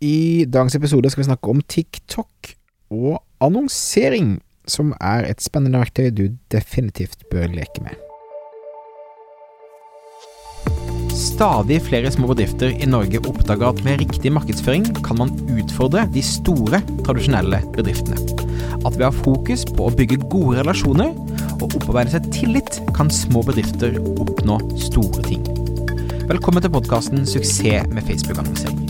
I dagens episode skal vi snakke om TikTok og annonsering, som er et spennende verktøy du definitivt bør leke med. Stadig flere små bedrifter i Norge oppdager at med riktig markedsføring kan man utfordre de store, tradisjonelle bedriftene. At ved å ha fokus på å bygge gode relasjoner og opparbeide seg tillit, kan små bedrifter oppnå store ting. Velkommen til podkasten 'Suksess med Facebook-annonsering'.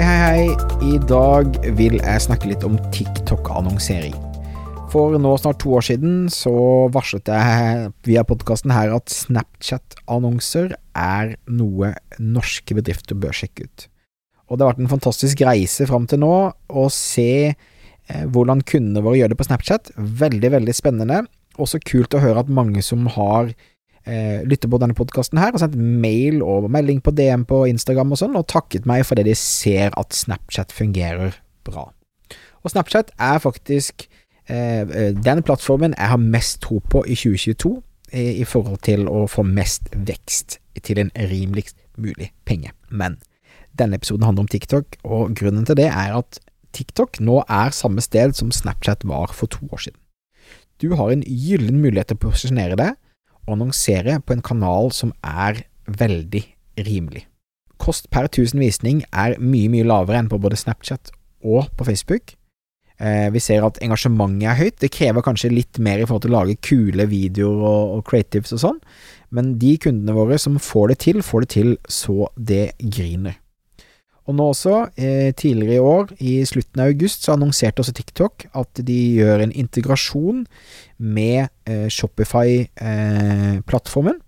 Hei, hei, hei. I dag vil jeg snakke litt om TikTok-annonsering. For nå snart to år siden så varslet jeg via podkasten her at Snapchat-annonser er noe norske bedrifter bør sjekke ut. Og det har vært en fantastisk reise fram til nå å se eh, hvordan kundene våre gjør det på Snapchat. Veldig, veldig spennende. Også kult å høre at mange som har eh, lytter på denne podkasten her, og sendt mail og melding på DM på Instagram og sånn, og takket meg fordi de ser at Snapchat fungerer bra. Og Snapchat er faktisk eh, eh den plattformen jeg har mest tro på i 2022 i, i forhold til å få mest vekst til en rimeligst mulig penge. Men denne episoden handler om TikTok, og grunnen til det er at TikTok nå er samme sted som Snapchat var for to år siden. Du har en gyllen mulighet til å posisjonere deg å annonsere på en kanal som er veldig rimelig. Kost per tusen visning er mye, mye lavere enn på både Snapchat og på Facebook. Eh, vi ser at engasjementet er høyt. Det krever kanskje litt mer i forhold til å lage kule videoer og, og creatives og sånn, men de kundene våre som får det til, får det til så det griner. Og nå også, eh, tidligere i år, i slutten av august, så annonserte også TikTok at de gjør en integrasjon med eh, Shopify-plattformen. Eh,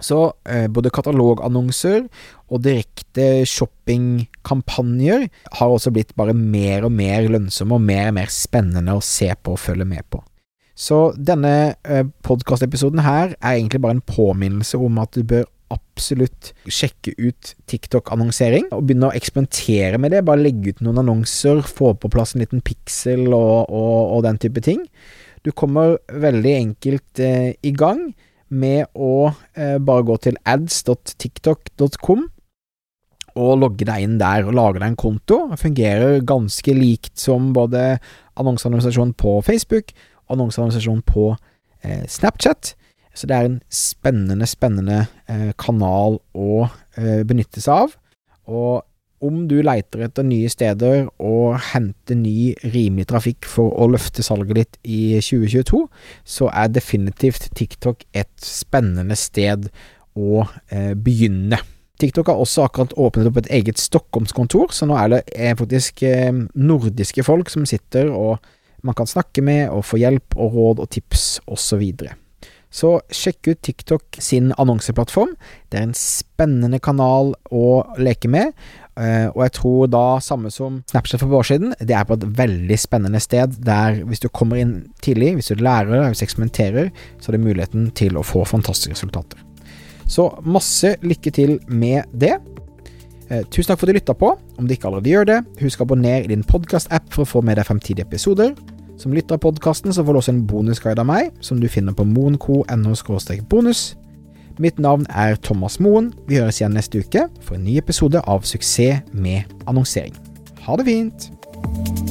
så eh, både katalogannonser og direkte shoppingkampanjer har også blitt bare mer og mer lønnsomme og mer og mer spennende å se på og følge med på. Så denne eh, podkastepisoden her er egentlig bare en påminnelse om at du bør absolutt sjekke ut TikTok-annonsering og begynne å eksperimentere med det. Bare legge ut noen annonser, få på plass en liten piksel og, og, og den type ting. Du kommer veldig enkelt eh, i gang med å eh, bare gå til ads.tiktok.com og logge deg inn der og lage deg en konto. Det fungerer ganske likt som både annonseannonsasjon på Facebook og annonseannonsasjon på eh, Snapchat. Så det er en spennende, spennende eh, kanal å eh, benytte seg av. Og om du leiter etter nye steder og henter ny, rimelig trafikk for å løfte salget ditt i 2022, så er definitivt TikTok et spennende sted å eh, begynne. TikTok har også akkurat åpnet opp et eget Stockholmskontor, så nå er det eh, faktisk eh, nordiske folk som sitter og man kan snakke med og få hjelp og råd og tips osv. Så sjekk ut TikTok sin annonseplattform. Det er en spennende kanal å leke med, eh, og jeg tror da, samme som Snapchat for år siden, det er på et veldig spennende sted der hvis du kommer inn tidlig, hvis du lærer, hvis du eksperimenterer, så er det muligheten til å få fantastiske resultater. Så masse lykke til med det. Eh, tusen takk for at du lytta på. Om du ikke allerede gjør det, husk å abonnere i din podkast-app for å få med deg fremtidige episoder. Som lytter av podkasten får du også en bonusguide av meg, som du finner på moenco.no bonus. Mitt navn er Thomas Moen. Vi høres igjen neste uke for en ny episode av Suksess med annonsering. Ha det fint!